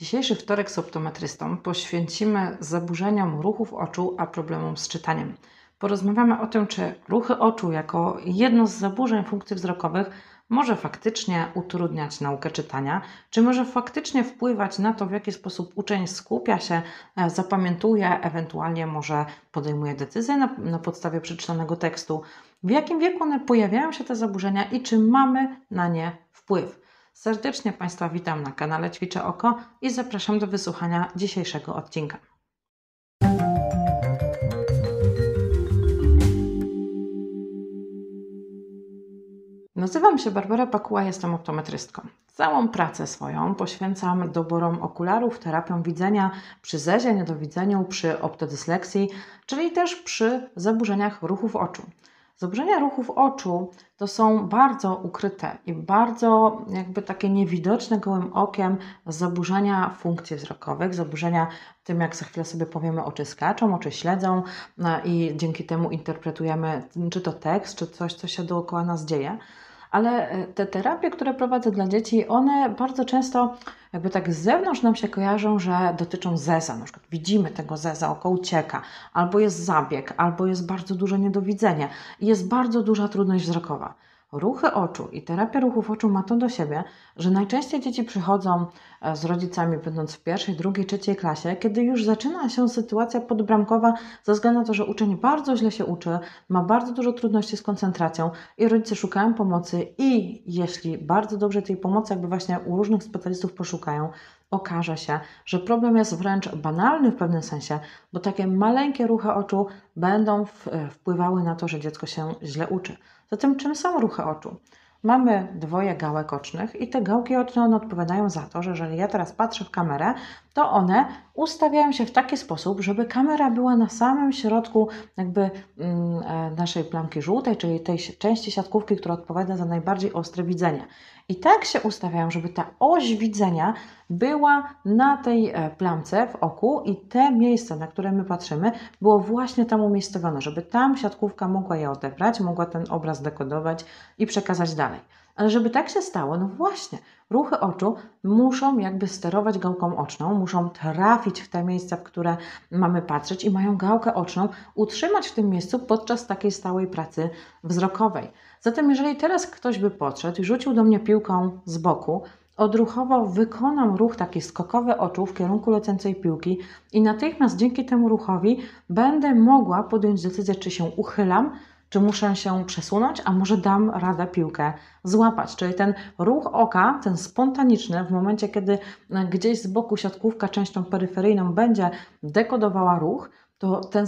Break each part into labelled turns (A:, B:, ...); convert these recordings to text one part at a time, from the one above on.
A: Dzisiejszy wtorek z optometrystą poświęcimy zaburzeniom ruchów oczu, a problemom z czytaniem. Porozmawiamy o tym, czy ruchy oczu jako jedno z zaburzeń funkcji wzrokowych może faktycznie utrudniać naukę czytania, czy może faktycznie wpływać na to, w jaki sposób uczeń skupia się, e, zapamiętuje, ewentualnie może podejmuje decyzje na, na podstawie przeczytanego tekstu, w jakim wieku one pojawiają się te zaburzenia i czy mamy na nie wpływ. Serdecznie Państwa witam na kanale Ćwiczę Oko i zapraszam do wysłuchania dzisiejszego odcinka. Nazywam się Barbara Pakuła, jestem optometrystką. Całą pracę swoją poświęcam doborom okularów, terapiom widzenia przy zezie, niedowidzeniu, przy optodysleksji, czyli też przy zaburzeniach ruchów oczu. Zaburzenia ruchów oczu to są bardzo ukryte i bardzo jakby takie niewidoczne gołym okiem zaburzenia funkcji wzrokowych, zaburzenia tym, jak za chwilę sobie powiemy, oczy skaczą, oczy śledzą no i dzięki temu interpretujemy czy to tekst, czy coś, co się dookoła nas dzieje ale e, te terapie, które prowadzę dla dzieci, one bardzo często jakby tak z zewnątrz nam się kojarzą, że dotyczą zeza. Na przykład widzimy tego zeza, oko ucieka, albo jest zabieg, albo jest bardzo duże niedowidzenie jest bardzo duża trudność wzrokowa. Ruchy oczu i terapia ruchów oczu ma to do siebie, że najczęściej dzieci przychodzą e, z rodzicami, będąc w pierwszej, drugiej, trzeciej klasie, kiedy już zaczyna się sytuacja podbramkowa, ze względu na to, że uczeń bardzo źle się uczy, ma bardzo dużo trudności z koncentracją i rodzice szukają pomocy i jeśli bardzo dobrze tej pomocy jakby właśnie u różnych specjalistów poszukają, okaże się, że problem jest wręcz banalny w pewnym sensie, bo takie maleńkie ruchy oczu będą wpływały na to, że dziecko się źle uczy. Zatem czym są ruchy oczu? Mamy dwoje gałek ocznych i te gałki oczne odpowiadają za to, że jeżeli ja teraz patrzę w kamerę, to one ustawiają się w taki sposób, żeby kamera była na samym środku jakby mm, e, naszej plamki żółtej, czyli tej części siatkówki, która odpowiada za najbardziej ostre widzenie. I tak się ustawiają, żeby ta oś widzenia była na tej e, plamce w oku i te miejsce, na które my patrzymy, było właśnie tam umiejscowione, żeby tam siatkówka mogła je odebrać, mogła ten obraz dekodować i przekazać dalej. Ale żeby tak się stało, no właśnie, ruchy oczu muszą jakby sterować gałką oczną, muszą trafić w te miejsca, w które mamy patrzeć i mają gałkę oczną utrzymać w tym miejscu podczas takiej stałej pracy wzrokowej. Zatem jeżeli teraz ktoś by podszedł i rzucił do mnie piłką z boku, odruchowo wykonam ruch taki skokowy oczu w kierunku lecącej piłki i natychmiast dzięki temu ruchowi będę mogła podjąć decyzję, czy się uchylam, czy muszę się przesunąć, a może dam radę piłkę złapać. Czyli ten ruch oka, ten spontaniczny, w momencie, kiedy gdzieś z boku siatkówka częścią peryferyjną będzie dekodowała ruch, to ten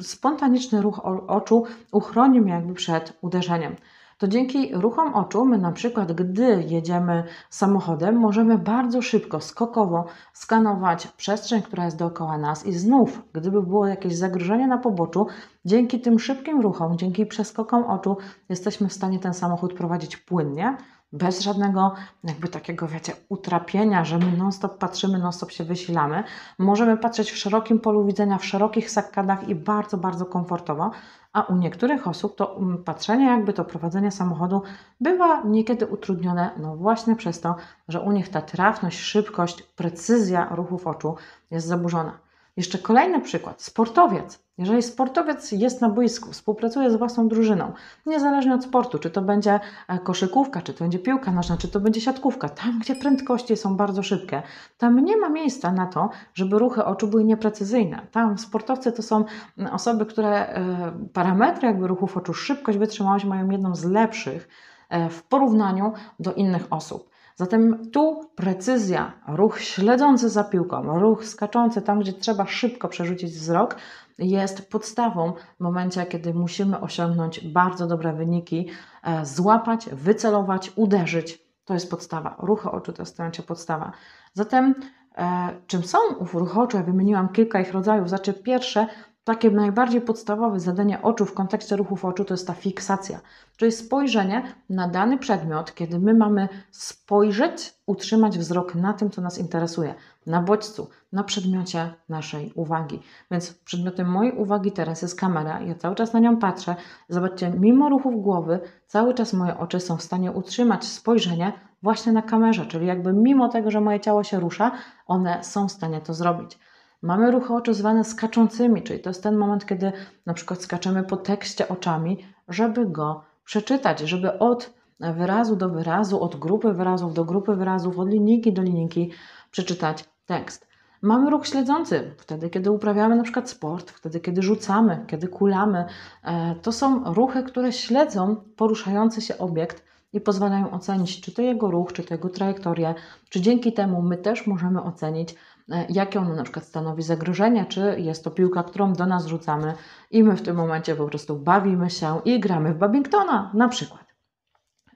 A: spontaniczny ruch oczu uchroni mnie jakby przed uderzeniem to dzięki ruchom oczu my na przykład, gdy jedziemy samochodem, możemy bardzo szybko, skokowo skanować przestrzeń, która jest dookoła nas i znów, gdyby było jakieś zagrożenie na poboczu, dzięki tym szybkim ruchom, dzięki przeskokom oczu jesteśmy w stanie ten samochód prowadzić płynnie, bez żadnego jakby takiego, wiecie, utrapienia, że my non-stop patrzymy, non-stop się wysilamy. Możemy patrzeć w szerokim polu widzenia, w szerokich sakkadach i bardzo, bardzo komfortowo, a u niektórych osób to mm, patrzenie, jakby to prowadzenie samochodu bywa niekiedy utrudnione, no właśnie przez to, że u nich ta trafność, szybkość, precyzja ruchów oczu jest zaburzona. Jeszcze kolejny przykład. Sportowiec. Jeżeli sportowiec jest na boisku, współpracuje z własną drużyną, niezależnie od sportu, czy to będzie e, koszykówka, czy to będzie piłka nożna, czy to będzie siatkówka, tam gdzie prędkości są bardzo szybkie, tam nie ma miejsca na to, żeby ruchy oczu były nieprecyzyjne. Tam sportowcy to są osoby, które e, parametry jakby ruchów oczu, szybkość, wytrzymałość mają jedną z lepszych e, w porównaniu do innych osób. Zatem tu precyzja, ruch śledzący za piłką, ruch skaczący tam, gdzie trzeba szybko przerzucić wzrok, jest podstawą w momencie, kiedy musimy osiągnąć bardzo dobre wyniki, e, złapać, wycelować, uderzyć. To jest podstawa. Ruchy oczu to jest w podstawa. Zatem e, czym są ruchy oczu? Ja wymieniłam kilka ich rodzajów. Znaczy pierwsze takie najbardziej podstawowe zadanie oczu w kontekście ruchów oczu to jest ta fiksacja, czyli spojrzenie na dany przedmiot, kiedy my mamy spojrzeć, utrzymać wzrok na tym, co nas interesuje, na bodźcu, na przedmiocie naszej uwagi. Więc przedmiotem mojej uwagi teraz jest kamera, ja cały czas na nią patrzę. Zobaczcie, mimo ruchów głowy, cały czas moje oczy są w stanie utrzymać spojrzenie właśnie na kamerze, czyli jakby mimo tego, że moje ciało się rusza, one są w stanie to zrobić. Mamy ruchy oczu zwane skaczącymi, czyli to jest ten moment, kiedy na przykład skaczemy po tekście oczami, żeby go przeczytać, żeby od wyrazu do wyrazu, od grupy wyrazów do grupy wyrazów, od linijki do linijki przeczytać tekst. Mamy ruch śledzący, wtedy kiedy uprawiamy na przykład sport, wtedy kiedy rzucamy, kiedy kulamy. E, to są ruchy, które śledzą poruszający się obiekt i pozwalają ocenić, czy to jego ruch, czy to jego trajektorię, czy dzięki temu my też możemy ocenić, e, jakie ono na przykład stanowi zagrożenie, czy jest to piłka, którą do nas rzucamy i my w tym momencie po prostu bawimy się i gramy w Babingtona na przykład.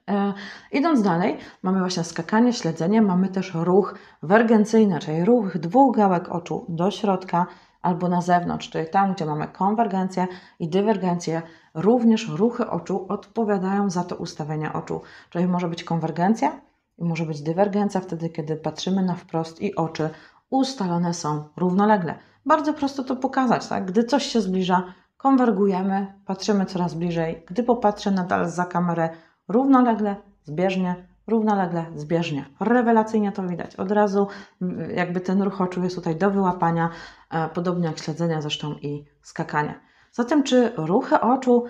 A: E, idąc dalej, mamy właśnie skakanie, śledzenie, mamy też ruch wergencyjny, czyli ruch dwóch gałek oczu do środka albo na zewnątrz, czyli tam, gdzie mamy konwergencję i dywergencję, również ruchy oczu odpowiadają za to ustawienie oczu. Czyli może być konwergencja i może być dywergencja wtedy, kiedy patrzymy na wprost i oczy ustalone są równolegle. Bardzo prosto to pokazać, tak? Gdy coś się zbliża, konwergujemy, patrzymy coraz bliżej. Gdy popatrzę nadal za kamerę, równolegle, zbieżnie, równolegle, zbieżnie. Rewelacyjnie to widać. Od razu jakby ten ruch oczu jest tutaj do wyłapania, e, podobnie jak śledzenia zresztą i skakania. Zatem czy ruchy oczu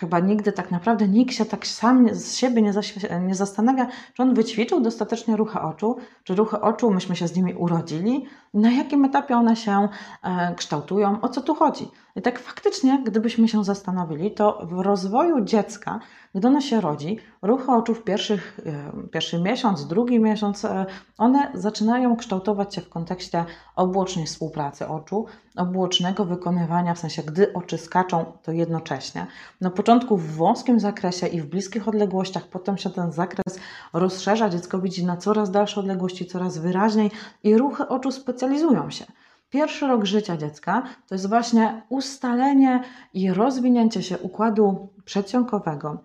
A: chyba nigdy tak naprawdę nikt się tak sam z siebie nie, nie, zastanawia, czy on wyćwiczył dostatecznie ruchy oczu, czy ruchy oczu myśmy się z nimi urodzili, na jakim etapie one się e, kształtują, o co tu chodzi. I tak faktycznie, gdybyśmy się zastanowili, to w rozwoju dziecka, gdy ono się rodzi, ruchy oczu w pierwszych, e, pierwszy miesiąc, drugi miesiąc, e, one zaczynają kształtować się w kontekście obłocznej współpracy oczu, obłocznego wykonywania, w sensie gdy oczy skaczą, to jednocześnie. Na początku w wąskim zakresie i w bliskich odległościach, potem się ten zakres rozszerza, dziecko widzi na coraz dalsze odległości, coraz wyraźniej i ruchy oczu specjalizują się. Pierwszy rok życia dziecka to jest właśnie ustalenie i rozwinięcie się układu przedsionkowego.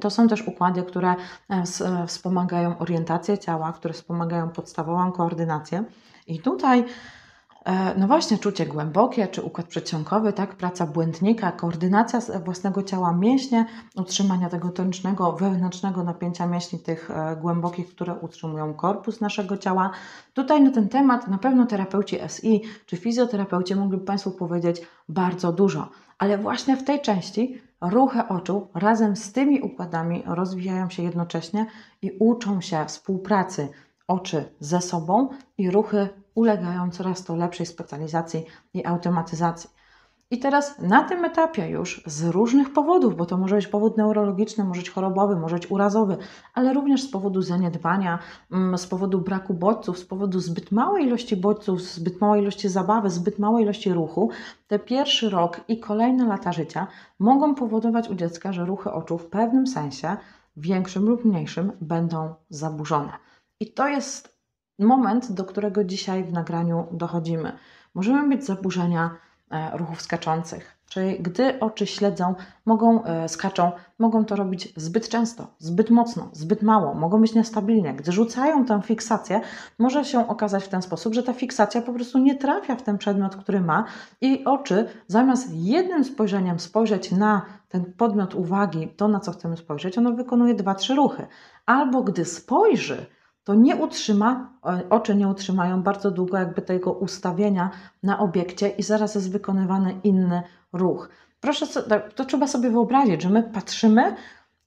A: To są też układy, które e, e, wspomagają orientację ciała, które wspomagają podstawową koordynację. I tutaj no właśnie, czucie głębokie, czy układ przedsionkowy, tak, praca błędnika, koordynacja własnego ciała, mięśnie, utrzymania tego tonicznego, wewnętrznego napięcia mięśni, tych e, głębokich, które utrzymują korpus naszego ciała. Tutaj na ten temat na pewno terapeuci SI czy fizjoterapeuci mogliby Państwu powiedzieć bardzo dużo, ale właśnie w tej części ruchy oczu razem z tymi układami rozwijają się jednocześnie i uczą się współpracy oczy ze sobą i ruchy ulegają coraz to lepszej specjalizacji i automatyzacji. I teraz na tym etapie już z różnych powodów, bo to może być powód neurologiczny, może być chorobowy, może być urazowy, ale również z powodu zaniedbania, mm, z powodu braku bodźców, z powodu zbyt małej ilości bodźców, zbyt małej ilości zabawy, zbyt małej ilości ruchu, te pierwszy rok i kolejne lata życia mogą powodować u dziecka, że ruchy oczu w pewnym sensie, większym lub mniejszym, będą zaburzone. I to jest moment, do którego dzisiaj w nagraniu dochodzimy. Możemy mieć zaburzenia e, ruchów skaczących, czyli gdy oczy śledzą, mogą, e, skaczą, mogą to robić zbyt często, zbyt mocno, zbyt mało, mogą być niestabilnie. Gdy rzucają tę fiksację, może się okazać w ten sposób, że ta fiksacja po prostu nie trafia w ten przedmiot, który ma i oczy zamiast jednym spojrzeniem spojrzeć na ten podmiot uwagi, to na co chcemy spojrzeć, ono wykonuje dwa, trzy ruchy. Albo gdy spojrzy, to nie utrzyma, oczy nie utrzymają bardzo długo jakby tego ustawienia na obiekcie i zaraz jest wykonywany inny ruch. Proszę, to trzeba sobie wyobrazić, że my patrzymy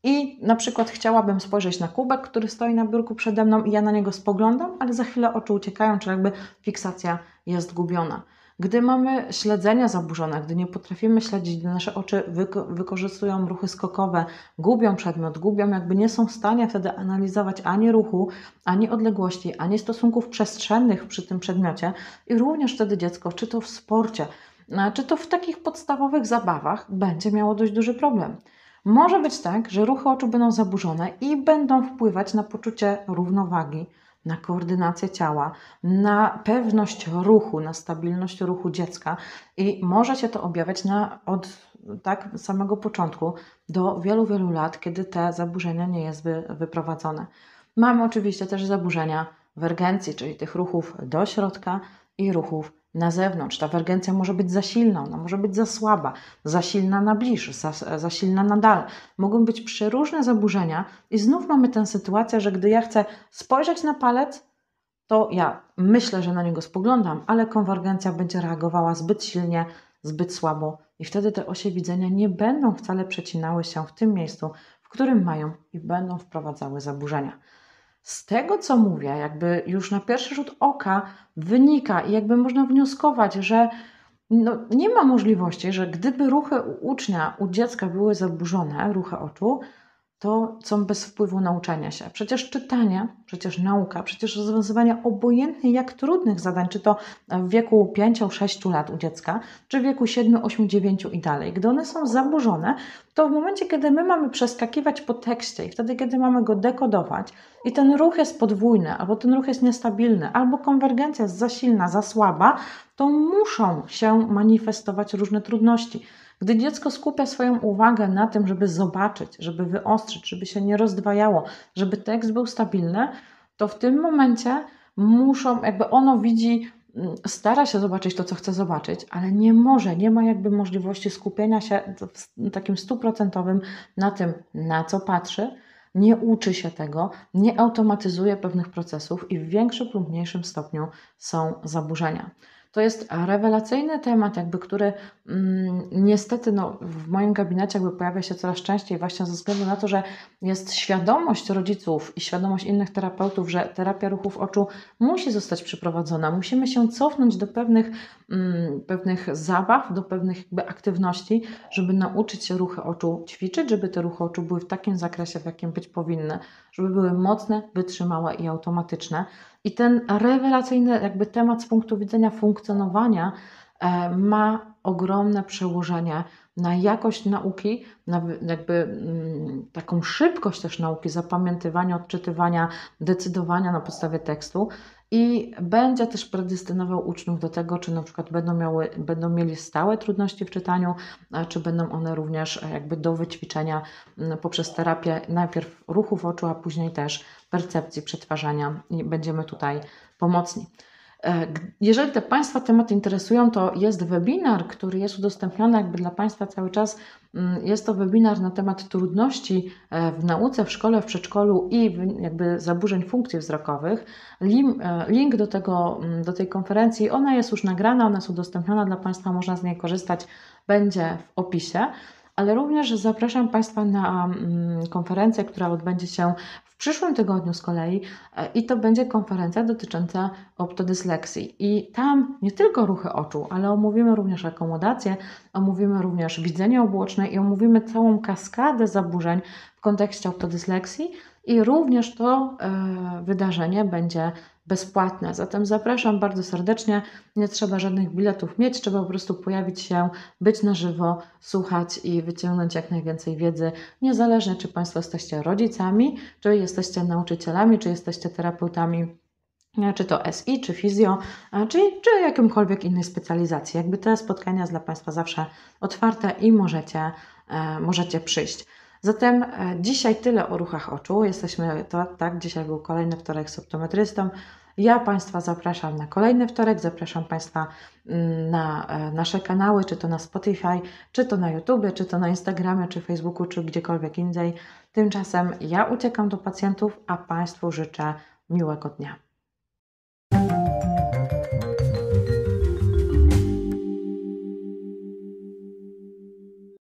A: i na przykład chciałabym spojrzeć na kubek, który stoi na biurku przede mną i ja na niego spoglądam, ale za chwilę oczy uciekają, czy jakby fiksacja jest gubiona. Gdy mamy śledzenia zaburzone, gdy nie potrafimy śledzić, gdy nasze oczy wyko wykorzystują ruchy skokowe, gubią przedmiot, gubią, jakby nie są w stanie wtedy analizować ani ruchu, ani odległości, ani stosunków przestrzennych przy tym przedmiocie i również wtedy dziecko, czy to w sporcie, czy to w takich podstawowych zabawach, będzie miało dość duży problem. Może być tak, że ruchy oczu będą zaburzone i będą wpływać na poczucie równowagi, na koordynację ciała, na pewność ruchu, na stabilność ruchu dziecka i może się to objawiać na, od tak samego początku do wielu, wielu lat, kiedy te zaburzenia nie jest wy, wyprowadzone. Mamy oczywiście też zaburzenia wergencji, czyli tych ruchów do środka i ruchów na zewnątrz. Ta awergencja może być za silna, ona może być za słaba, za silna na bliż, za, za silna na dal. Mogą być przeróżne zaburzenia i znów mamy tę sytuację, że gdy ja chcę spojrzeć na palec, to ja myślę, że na niego spoglądam, ale konwergencja będzie reagowała zbyt silnie, zbyt słabo i wtedy te osie widzenia nie będą wcale przecinały się w tym miejscu, w którym mają i będą wprowadzały zaburzenia. Z tego, co mówię, jakby już na pierwszy rzut oka wynika i jakby można wnioskować, że no, nie ma możliwości, że gdyby ruchy u ucznia, u dziecka były zaburzone, ruchy oczu, to są bez wpływu na uczenie się. Przecież czytanie, przecież nauka, przecież rozwiązywanie obojętnie jak trudnych zadań, czy to w wieku 5-6 lat u dziecka, czy w wieku 7, 8, 9 i dalej, gdy one są zaburzone, to w momencie, kiedy my mamy przeskakiwać po tekście i wtedy, kiedy mamy go dekodować i ten ruch jest podwójny, albo ten ruch jest niestabilny, albo konwergencja jest za silna, za słaba, to muszą się manifestować różne trudności. Gdy dziecko skupia swoją uwagę na tym, żeby zobaczyć, żeby wyostrzyć, żeby się nie rozdwajało, żeby tekst był stabilny, to w tym momencie muszą, jakby ono widzi, stara się zobaczyć to, co chce zobaczyć, ale nie może, nie ma jakby możliwości skupienia się takim stuprocentowym na tym, na co patrzy, nie uczy się tego, nie automatyzuje pewnych procesów i w większym lub mniejszym stopniu są zaburzenia. To jest rewelacyjny temat, jakby, który mm, niestety no, w moim gabinecie jakby pojawia się coraz częściej właśnie ze względu na to, że jest świadomość rodziców i świadomość innych terapeutów, że terapia ruchów oczu musi zostać przeprowadzona. Musimy się cofnąć do pewnych, mm, pewnych zabaw, do pewnych jakby aktywności, żeby nauczyć się ruchy oczu ćwiczyć, żeby te ruchy oczu były w takim zakresie, w jakim być powinny, żeby były mocne, wytrzymałe i automatyczne. I ten rewelacyjny jakby temat z punktu widzenia funkcjonowania e, ma ogromne przełożenie na jakość nauki, na jakby mm, taką szybkość też nauki, zapamiętywania, odczytywania, decydowania na podstawie tekstu i będzie też predestynował uczniów do tego, czy na przykład będą, miały, będą mieli stałe trudności w czytaniu, czy będą one również e, jakby do wyćwiczenia mm, poprzez terapię najpierw ruchów oczu, a później też percepcji przetwarzania i będziemy tutaj pomocni. E, jeżeli te Państwa tematy interesują, to jest webinar, który jest udostępniony jakby dla Państwa cały czas. Mm, jest to webinar na temat trudności e, w nauce, w szkole, w przedszkolu i jakby zaburzeń funkcji wzrokowych. E, link do, tego, mm, do tej konferencji, ona jest już nagrana, ona jest udostępniona dla Państwa, można z niej korzystać, będzie w opisie ale również zapraszam Państwa na mm, konferencję, która odbędzie się w przyszłym tygodniu z kolei e, i to będzie konferencja dotycząca optodysleksji. I tam nie tylko ruchy oczu, ale omówimy również akomodację, omówimy również widzenie obłoczne i omówimy całą kaskadę zaburzeń w kontekście optodysleksji i również to e, wydarzenie będzie bezpłatne. Zatem zapraszam bardzo serdecznie. Nie trzeba żadnych biletów mieć, trzeba po prostu pojawić się, być na żywo, słuchać i wyciągnąć jak najwięcej wiedzy, niezależnie czy Państwo jesteście rodzicami, czy jesteście nauczycielami, czy jesteście terapeutami czy to SI, czy fizjo, czy, czy jakimkolwiek innej specjalizacji. Jakby te spotkania jest dla Państwa zawsze otwarte i możecie, e, możecie przyjść. Zatem e, dzisiaj tyle o ruchach oczu. Jesteśmy, to, tak, dzisiaj był kolejny wtorek z optometrystą. Ja Państwa zapraszam na kolejny wtorek, zapraszam Państwa mm, na e, nasze kanały, czy to na Spotify, czy to na YouTube, czy to na Instagramie, czy Facebooku, czy gdziekolwiek indziej. Tymczasem ja uciekam do pacjentów, a Państwu życzę miłego dnia.